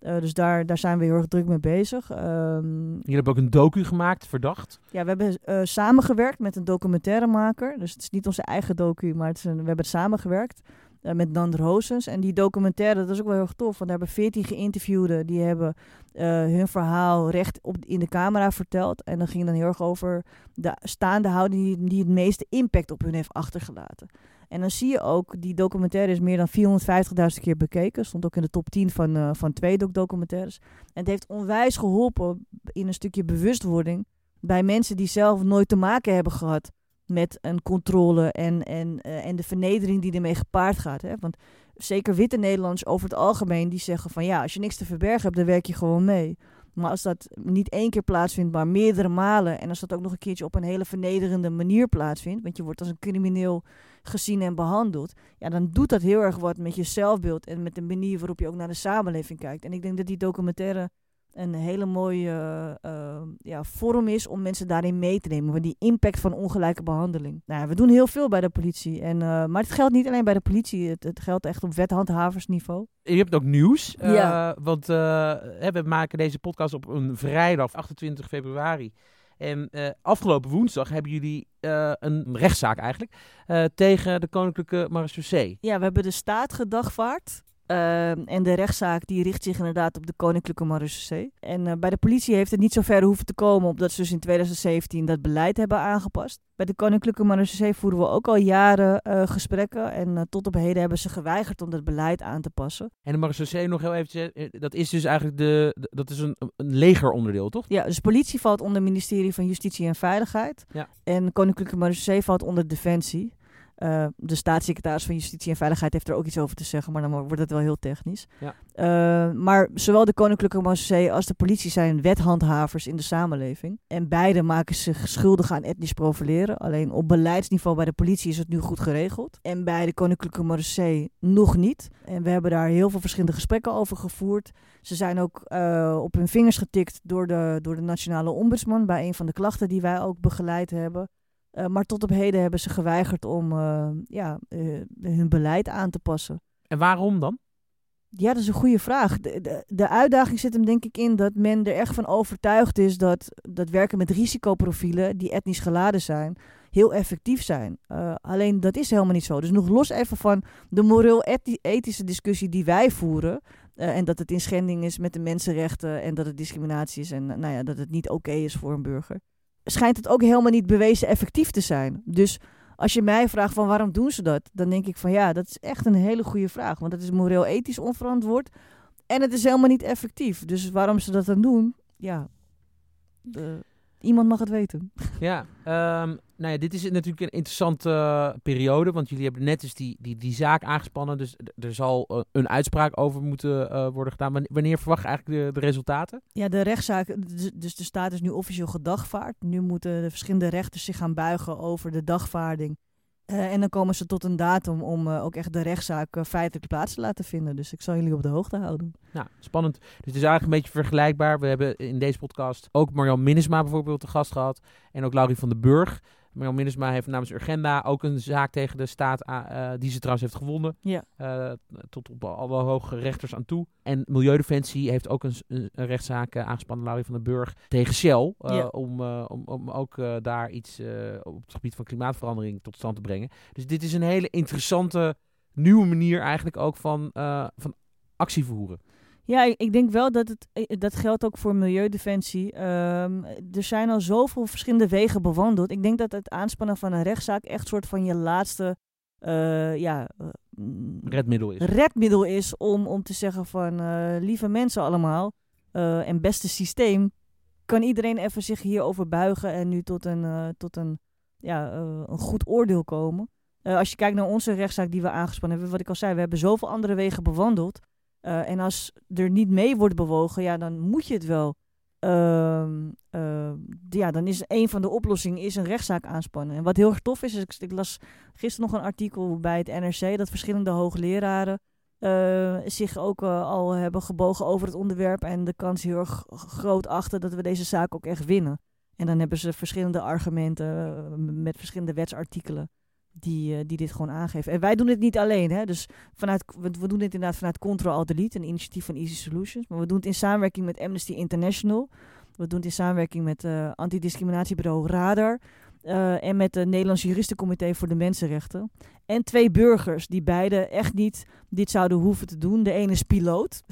Eh, dus daar, daar zijn we heel erg druk mee bezig. Ehm, Jullie hebben ook een docu gemaakt, verdacht. ja, we hebben eh, samengewerkt met een documentairemaker. Dus het is niet onze eigen docu, maar het is een, we hebben samengewerkt eh, met Nander Hoosens. En die documentaire, dat is ook wel heel erg tof. Want daar hebben veertien geïnterviewden. Die hebben hun verhaal recht op, in de camera verteld. En dan ging dan heel erg over de staande houding die, die het meeste impact op hun heeft achtergelaten. En dan zie je ook, die documentaire is meer dan 450.000 keer bekeken. Stond ook in de top 10 van, eh van twee doc documentaires. En het heeft onwijs geholpen in een stukje bewustwording bij mensen die zelf nooit te maken hebben gehad met een controle en, en, eh, en de vernedering die ermee gepaard gaat. Hè? Want zeker witte Nederlanders over het algemeen, die zeggen van ja, als je niks te verbergen hebt, dan werk je gewoon mee. Maar als dat niet één keer plaatsvindt, maar meerdere malen, en als dat ook nog een keertje op een hele vernederende manier plaatsvindt, want je wordt als een crimineel gezien en behandeld, ja, dan doet dat heel erg wat met je zelfbeeld en met de manier waarop je ook naar de samenleving kijkt. En ik denk dat die documentaire een hele mooie eh, ja, vorm is om mensen daarin mee te nemen. Want die impact van ongelijke behandeling. Nou, ja, we doen heel veel bij de politie. En, eh, maar het geldt niet alleen bij de politie. Het, het geldt echt op wethandhaversniveau. Je hebt ook nieuws. eh. Want eh, hè, we maken deze podcast op een vrijdag, 28 februari. En eh, afgelopen woensdag hebben jullie eh, een rechtszaak eigenlijk eh, tegen de Koninklijke Marechaussee. Ja, we hebben de staat gedagvaard. Ehm, en de rechtszaak die richt zich inderdaad op de Koninklijke Marechaussee. En eh, bij de politie heeft het niet zo ver hoeven te komen, omdat ze dus in 2017 dat beleid hebben aangepast. Bij de Koninklijke Marechaussee voeren we ook al jaren eh, gesprekken. En eh, tot op heden hebben ze geweigerd om dat beleid aan te passen. En de Marechaussee nog heel even, dat is dus eigenlijk de, dat is een, een legeronderdeel, toch? Ja, dus politie valt onder het ministerie van Justitie en Veiligheid. Ja. En Koninklijke Marechaussee valt onder Defensie. Eh, de staatssecretaris van Justitie en Veiligheid heeft er ook iets over te zeggen, maar dan wordt het wel heel technisch. Ja. Eh, maar zowel de Koninklijke Marechaussee als de politie zijn wethandhavers in de samenleving. En beide maken zich schuldig aan etnisch profileren. Alleen op beleidsniveau bij de politie is het nu goed geregeld. En bij de Koninklijke Marechaussee nog niet. En we hebben daar heel veel verschillende gesprekken over gevoerd. Ze zijn ook eh, op hun vingers getikt door de, door de nationale ombudsman bij een van de klachten die wij ook begeleid hebben. Eh, maar tot op heden hebben ze geweigerd om eh, ja, eh, hun beleid aan te passen. En waarom dan? Ja, dat is een goede vraag. De, de, de uitdaging zit hem denk ik in dat men er echt van overtuigd is dat, dat werken met risicoprofielen die etnisch geladen zijn, heel effectief zijn. Alleen dat is helemaal niet zo. Dus nog los even van de moreel-ethische discussie die wij voeren. en dat het in schending is met de mensenrechten en dat het discriminatie is en nou ja, dat het niet oké is voor een burger. Schijnt het ook helemaal niet bewezen effectief te zijn. Dus als je mij vraagt van waarom doen ze dat, dan denk ik van ja, dat is echt een hele goede vraag. Want het is moreel-ethisch onverantwoord en het is helemaal niet effectief. Dus waarom ze dat dan doen, ja, eh, iemand mag het weten. Ja, ehm, nou ja, dit is natuurlijk een interessante eh, periode, want jullie hebben net dus die, die, die zaak aangespannen, dus er zal eh, een uitspraak over moeten eh, worden gedaan. Wanneer, wanneer verwacht je eigenlijk de, de resultaten? Ja, de rechtszaak, dus- dus de staat is nu officieel gedagvaard. Nu moeten de verschillende rechters zich gaan buigen over de dagvaarding. Eh, en dan komen ze tot een datum om eh, ook echt de rechtszaak eh, feitelijk plaats te laten vinden. Dus ik zal jullie op de hoogte houden. Nou, spannend. Dus het is eigenlijk een beetje vergelijkbaar. We hebben in deze podcast ook Marjan Minnesma bijvoorbeeld te gast gehad en ook Laurie van den Burg. Marjan Minnesma heeft namens Urgenda ook een zaak tegen de staat, eh, die ze trouwens heeft gewonnen. Ja. Eh, tot op alle hoge rechters aan toe. En Milieudefensie heeft ook een, een rechtszaak eh, aangespannen, Laurie van den Burg, tegen Shell. Ja. om, om, om ook daar iets op het gebied van klimaatverandering tot stand te brengen. Dus dit is een hele interessante, nieuwe manier eigenlijk ook van, van actie voeren. Ja, ik, ik denk wel dat het, eh, dat geldt ook voor Milieudefensie. Ehm, er zijn al zoveel verschillende wegen bewandeld. Ik denk dat het aanspannen van een rechtszaak echt soort van je laatste eh, ja, eh, mm, Redmiddel is. redmiddel is om, om te zeggen van lieve mensen allemaal en beste systeem, kan iedereen even zich hierover buigen en nu tot een, tot een, ja, een goed oordeel komen. Als je kijkt naar onze rechtszaak die we aangespannen hebben, wat ik al zei, we hebben zoveel andere wegen bewandeld. Eh, en als er niet mee wordt bewogen, ja, dan moet je het wel ehm, eh, ja, dan is een van de oplossingen is een rechtszaak aanspannen. En wat heel erg tof is, is ik, las gisteren nog een artikel bij het NRC dat verschillende hoogleraren uh, zich ook uh, al hebben gebogen over het onderwerp en de kans heel erg groot achter dat we deze zaak ook echt winnen. En dan hebben ze verschillende argumenten met verschillende wetsartikelen die, die dit gewoon aangeven. En wij doen het niet alleen, hè? dus vanuit, we, doen dit inderdaad vanuit Control Alt Delete, een initiatief van Easy Solutions, maar we doen het in samenwerking met Amnesty International. We doen het in samenwerking met uh, antidiscriminatiebureau Radar. Uh, en met het Nederlands Juristencomité voor de Mensenrechten. En twee burgers die beide echt niet dit zouden hoeven te doen. De ene is piloot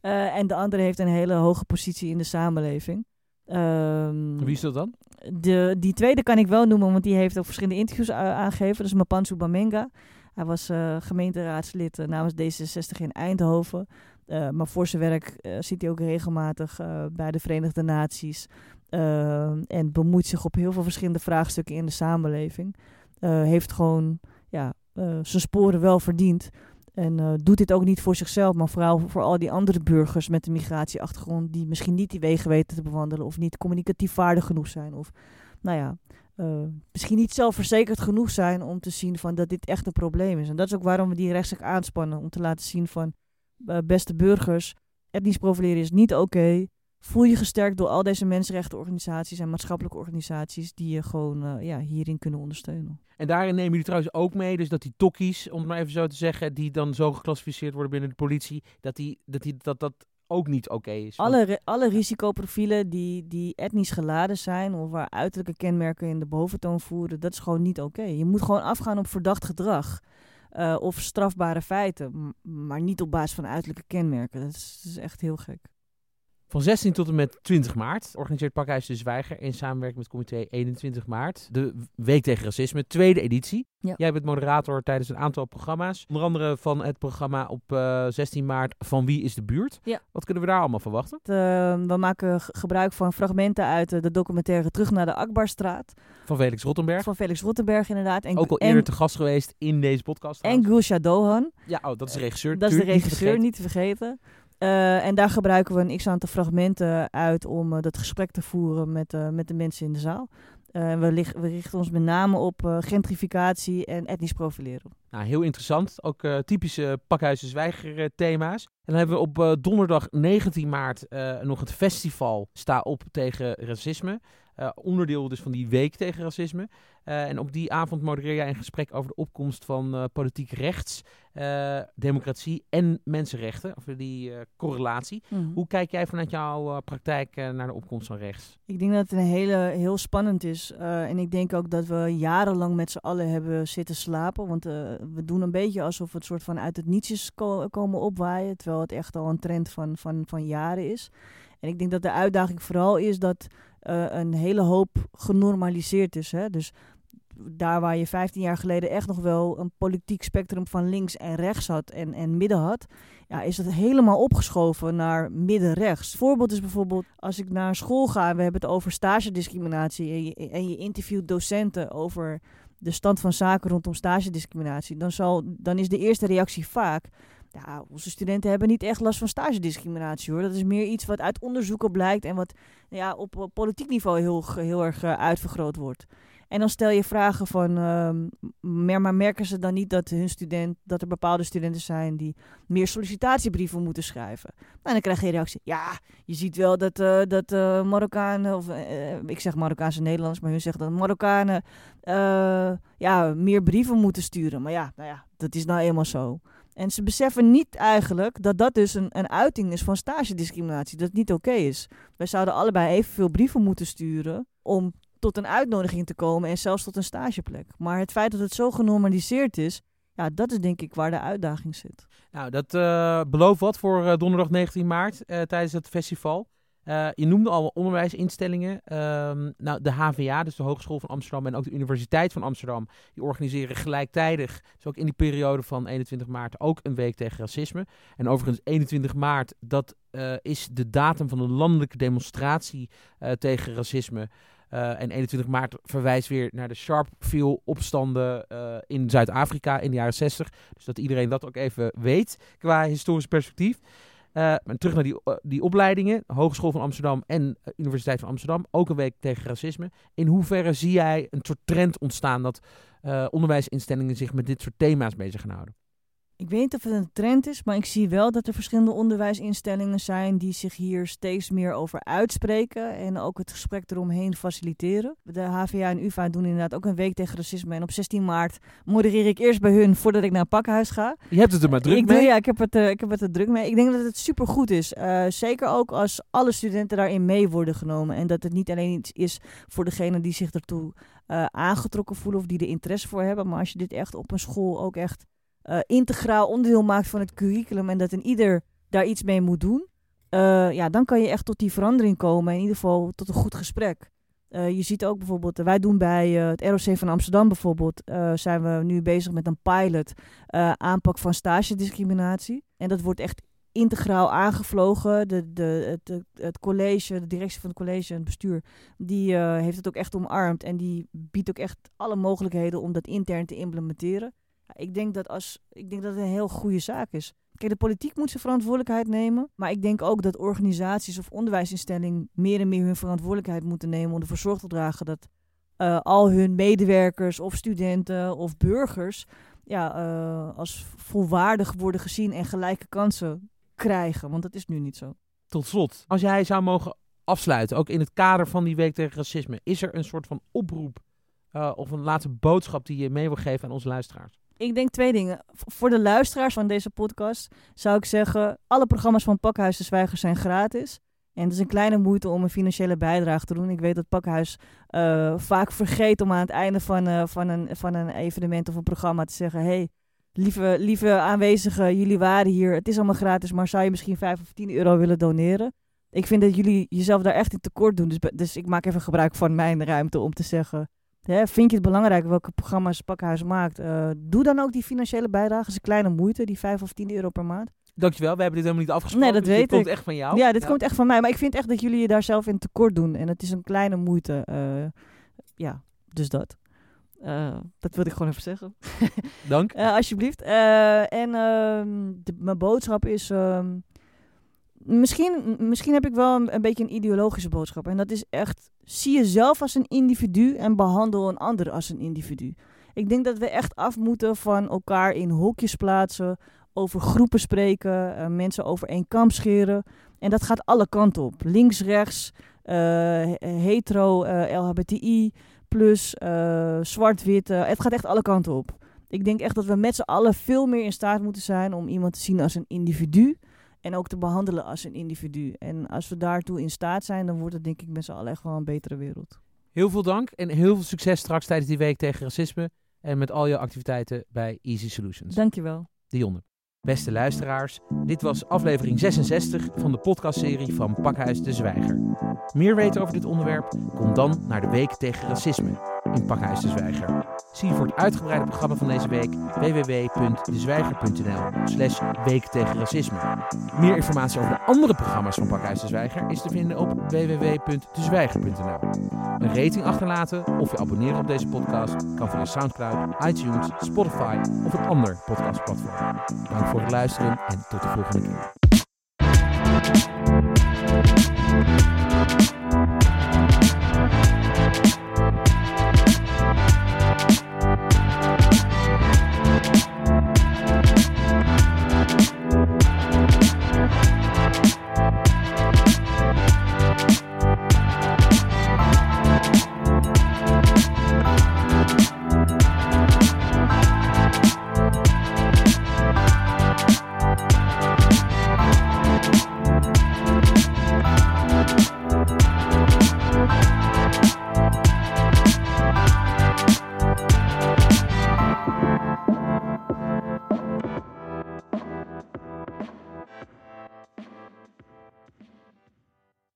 en de andere heeft een hele hoge positie in de samenleving. Um, Wie is dat dan? De, die tweede kan ik wel noemen, want die heeft ook verschillende interviews aangegeven. Dat is Mapansu Bamenga. Hij was uh, gemeenteraadslid namens D66 in Eindhoven. Uh, maar voor zijn werk zit hij ook regelmatig bij de Verenigde Naties. en bemoeit zich op heel veel verschillende vraagstukken in de samenleving. heeft gewoon ja, zijn sporen wel verdiend. En doet dit ook niet voor zichzelf, maar vooral voor al die andere burgers met een migratieachtergrond. die misschien niet die wegen weten te bewandelen. of niet communicatief vaardig genoeg zijn. Of nou ja, misschien niet zelfverzekerd genoeg zijn om te zien van dat dit echt een probleem is. En dat is ook waarom we die rechtszaak aanspannen. Om te laten zien van uh, beste burgers, etnisch profileren is niet oké. Voel je gesterkt door al deze mensenrechtenorganisaties en maatschappelijke organisaties die je gewoon uh, ja, hierin kunnen ondersteunen. En daarin nemen jullie trouwens ook mee, dus dat die tokkies, om het maar even zo te zeggen, die dan zo geclassificeerd worden binnen de politie, dat die, dat, die, dat, dat ook niet oké okay is. Alle, alle risicoprofielen die, die etnisch geladen zijn of waar uiterlijke kenmerken in de boventoon voeren, dat is gewoon niet oké. Okay. Je moet gewoon afgaan op verdacht gedrag. Uh, of strafbare feiten, maar niet op basis van uiterlijke kenmerken. Dat is, dat is, echt heel gek. Van 16 tot en met 20 maart organiseert Pakhuis de Zwijger in samenwerking met comité 21 maart de Week tegen Racisme, tweede editie. Ja. Jij bent moderator tijdens een aantal programma's. Onder andere van het programma op uh, 16 maart Van Wie is de Buurt. Ja. Wat kunnen we daar allemaal verwachten? Uh, we maken gebruik van fragmenten uit de documentaire Terug naar de Akbarstraat. Van Felix Rottenberg. Van Felix Rottenberg, inderdaad. En, Ook al eerder en, te gast geweest in deze podcast. En Gulsha Dohan. Ja, oh, dat is de regisseur. Dat is de regisseur, niet te vergeten. Uh, en daar gebruiken we een x-aantal fragmenten uit om uh, dat gesprek te voeren met, uh, met de mensen in de zaal. we, we, richten ons met name op gentrificatie en etnisch profileren. Nou, heel interessant. Ook typische pakhuizen zwijger thema's. En dan hebben we op donderdag 19 maart nog het festival Sta op tegen racisme. Uh, onderdeel dus van die week tegen racisme. Uh, en op die avond modereer jij een gesprek over de opkomst van uh, politiek rechts, democratie en mensenrechten. Over die correlatie. Mm -hmm. Hoe kijk jij vanuit jouw praktijk naar de opkomst van rechts? Ik denk dat het een hele, heel spannend is. en ik denk ook dat we jarenlang met z'n allen hebben zitten slapen. Want we doen een beetje alsof het soort van uit het nietsjes ko komen opwaaien. Terwijl het echt al een trend van, van, van jaren is. En ik denk dat de uitdaging vooral is dat uh, een hele hoop genormaliseerd is. Hè? Dus daar waar je 15 jaar geleden echt nog wel een politiek spectrum van links en rechts had en, en midden had, ja, is dat helemaal opgeschoven naar midden-rechts. Voorbeeld is bijvoorbeeld als ik naar school ga en we hebben het over stagediscriminatie en je, en je interviewt docenten over de stand van zaken rondom stagediscriminatie, dan, zal, dan is de eerste reactie vaak ja, onze studenten hebben niet echt last van stagediscriminatie hoor. Dat is meer iets wat uit onderzoeken blijkt en wat ja, op, op politiek niveau heel, heel erg uh, uitvergroot wordt. En dan stel je vragen van, uh, maar merken ze dan niet dat hun student, dat er bepaalde studenten zijn die meer sollicitatiebrieven moeten schrijven? Nou, dan krijg je reactie, ja, je ziet wel dat, uh, dat Marokkanen, of ik zeg Marokkaanse Nederlands, maar hun zeggen dat Marokkanen ja, meer brieven moeten sturen. Maar ja, nou ja, dat is nou eenmaal zo. En ze beseffen niet eigenlijk dat dat dus een, een uiting is van stagediscriminatie. Dat het niet oké is. Wij zouden allebei evenveel brieven moeten sturen om tot een uitnodiging te komen en zelfs tot een stageplek. Maar het feit dat het zo genormaliseerd is, ja, dat is denk ik waar de uitdaging zit. Nou, dat uh, belooft wat voor uh, donderdag 19 maart uh, tijdens het festival. Uh, je noemde al onderwijsinstellingen. Um, nou, de HVA, dus de Hogeschool van Amsterdam en ook de Universiteit van Amsterdam, die organiseren gelijktijdig, dus ook in die periode van 21 maart, ook een week tegen racisme. En overigens 21 maart, dat uh, is de datum van de landelijke demonstratie uh, tegen racisme. En 21 maart verwijst weer naar de Sharpeville-opstanden in Zuid-Afrika in de jaren 60. Dus dat iedereen dat ook even weet qua historisch perspectief. Uh, terug naar die, die opleidingen, Hogeschool van Amsterdam en Universiteit van Amsterdam, ook een week tegen racisme. In hoeverre zie jij een soort trend ontstaan dat onderwijsinstellingen zich met dit soort thema's bezig gaan houden? Ik weet niet of het een trend is, maar ik zie wel dat er verschillende onderwijsinstellingen zijn die zich hier steeds meer over uitspreken en ook het gesprek eromheen faciliteren. De HVA en UvA doen inderdaad ook een week tegen racisme en op 16 maart modereer ik eerst bij hun voordat ik naar het pakhuis ga. Je hebt het er maar druk ik mee? ja, ik heb, het, uh, ik heb het er druk mee. Ik denk dat het supergoed is. Uh, zeker ook als alle studenten daarin mee worden genomen en dat het niet alleen iets is voor degene die zich ertoe uh, aangetrokken voelen of die er interesse voor hebben, maar als je dit echt op een school ook echt uh, integraal onderdeel maakt van het curriculum en dat een ieder daar iets mee moet doen, uh, ja, dan kan je echt tot die verandering komen. In ieder geval tot een goed gesprek. Uh, je ziet ook bijvoorbeeld, wij doen bij het ROC van Amsterdam bijvoorbeeld, zijn we nu bezig met een pilot aanpak van stagediscriminatie. En dat wordt echt integraal aangevlogen. De, de, het, het college, de directie van het college en het bestuur, die heeft het ook echt omarmd. En die biedt ook echt alle mogelijkheden om dat intern te implementeren. Ik denk dat, als, ik denk dat het een heel goede zaak is. Kijk, de politiek moet zijn verantwoordelijkheid nemen. Maar ik denk ook dat organisaties of onderwijsinstellingen meer en meer hun verantwoordelijkheid moeten nemen om ervoor zorg te dragen dat uh, al hun medewerkers of studenten of burgers ja, uh, als volwaardig worden gezien en gelijke kansen krijgen. Want dat is nu niet zo. Tot slot, als jij zou mogen afsluiten, ook in het kader van die week tegen racisme, is er een soort van oproep uh, of een laatste boodschap die je mee wil geven aan onze luisteraars? Ik denk twee dingen. Voor de luisteraars van deze podcast zou ik zeggen: alle programma's van Pakhuis de Zwijger zijn gratis. En het is een kleine moeite om een financiële bijdrage te doen. Ik weet dat Pakhuis uh, vaak vergeet om aan het einde van, uh, van, een, van een evenement of een programma te zeggen: hey, lieve, lieve aanwezigen, jullie waren hier. Het is allemaal gratis, maar zou je misschien 5 of 10 euro willen doneren? Ik vind dat jullie jezelf daar echt in tekort doen. Dus, dus ik maak even gebruik van mijn ruimte om te zeggen: Vind je het belangrijk welke programma's Pakhuis maakt? Uh, doe dan ook die financiële bijdrage. is een kleine moeite, die 5 of 10 euro per maand. Dankjewel, we hebben dit helemaal niet afgesproken. Nee, dat dus weet dit ik. komt echt van jou. Ja, dit komt echt van mij. Maar ik vind echt dat jullie je daar zelf in tekort doen. En het is een kleine moeite. Uh, ja, dus dat. Uh, dat wilde ik gewoon even zeggen. Dank. alsjeblieft. en ehm, de, mijn boodschap is... Um, misschien, misschien heb ik wel een, een, beetje een ideologische boodschap. En dat is echt, zie jezelf als een individu en behandel een ander als een individu. Ik denk dat we echt af moeten van elkaar in hokjes plaatsen, over groepen spreken, uh, mensen over één kamp scheren. En dat gaat alle kanten op. Links, rechts, uh, hetero, uh, LHBTI, plus, zwart-wit. het gaat echt alle kanten op. Ik denk echt dat we met z'n allen veel meer in staat moeten zijn om iemand te zien als een individu. En ook te behandelen als een individu. En als we daartoe in staat zijn, dan wordt het denk ik met z'n allen echt wel een betere wereld. Heel veel dank en heel veel succes straks tijdens die week tegen racisme. En met al je activiteiten bij Easy Solutions. Dankjewel. Dionne. Beste luisteraars, dit was aflevering 66 van de podcastserie van Pakhuis de Zwijger. Meer weten over dit onderwerp? Kom dan naar de Week tegen Racisme in Pakhuis de Zwijger. Zie voor het uitgebreide programma van deze week www.dezwijger.nl slash week tegen racisme. Meer informatie over de andere programma's van Pakhuis de Zwijger is te vinden op www.dezwijger.nl. Een rating achterlaten of je abonneren op deze podcast kan via Soundcloud, iTunes, Spotify of een ander podcastplatform. Dank voor het luisteren en tot de volgende keer.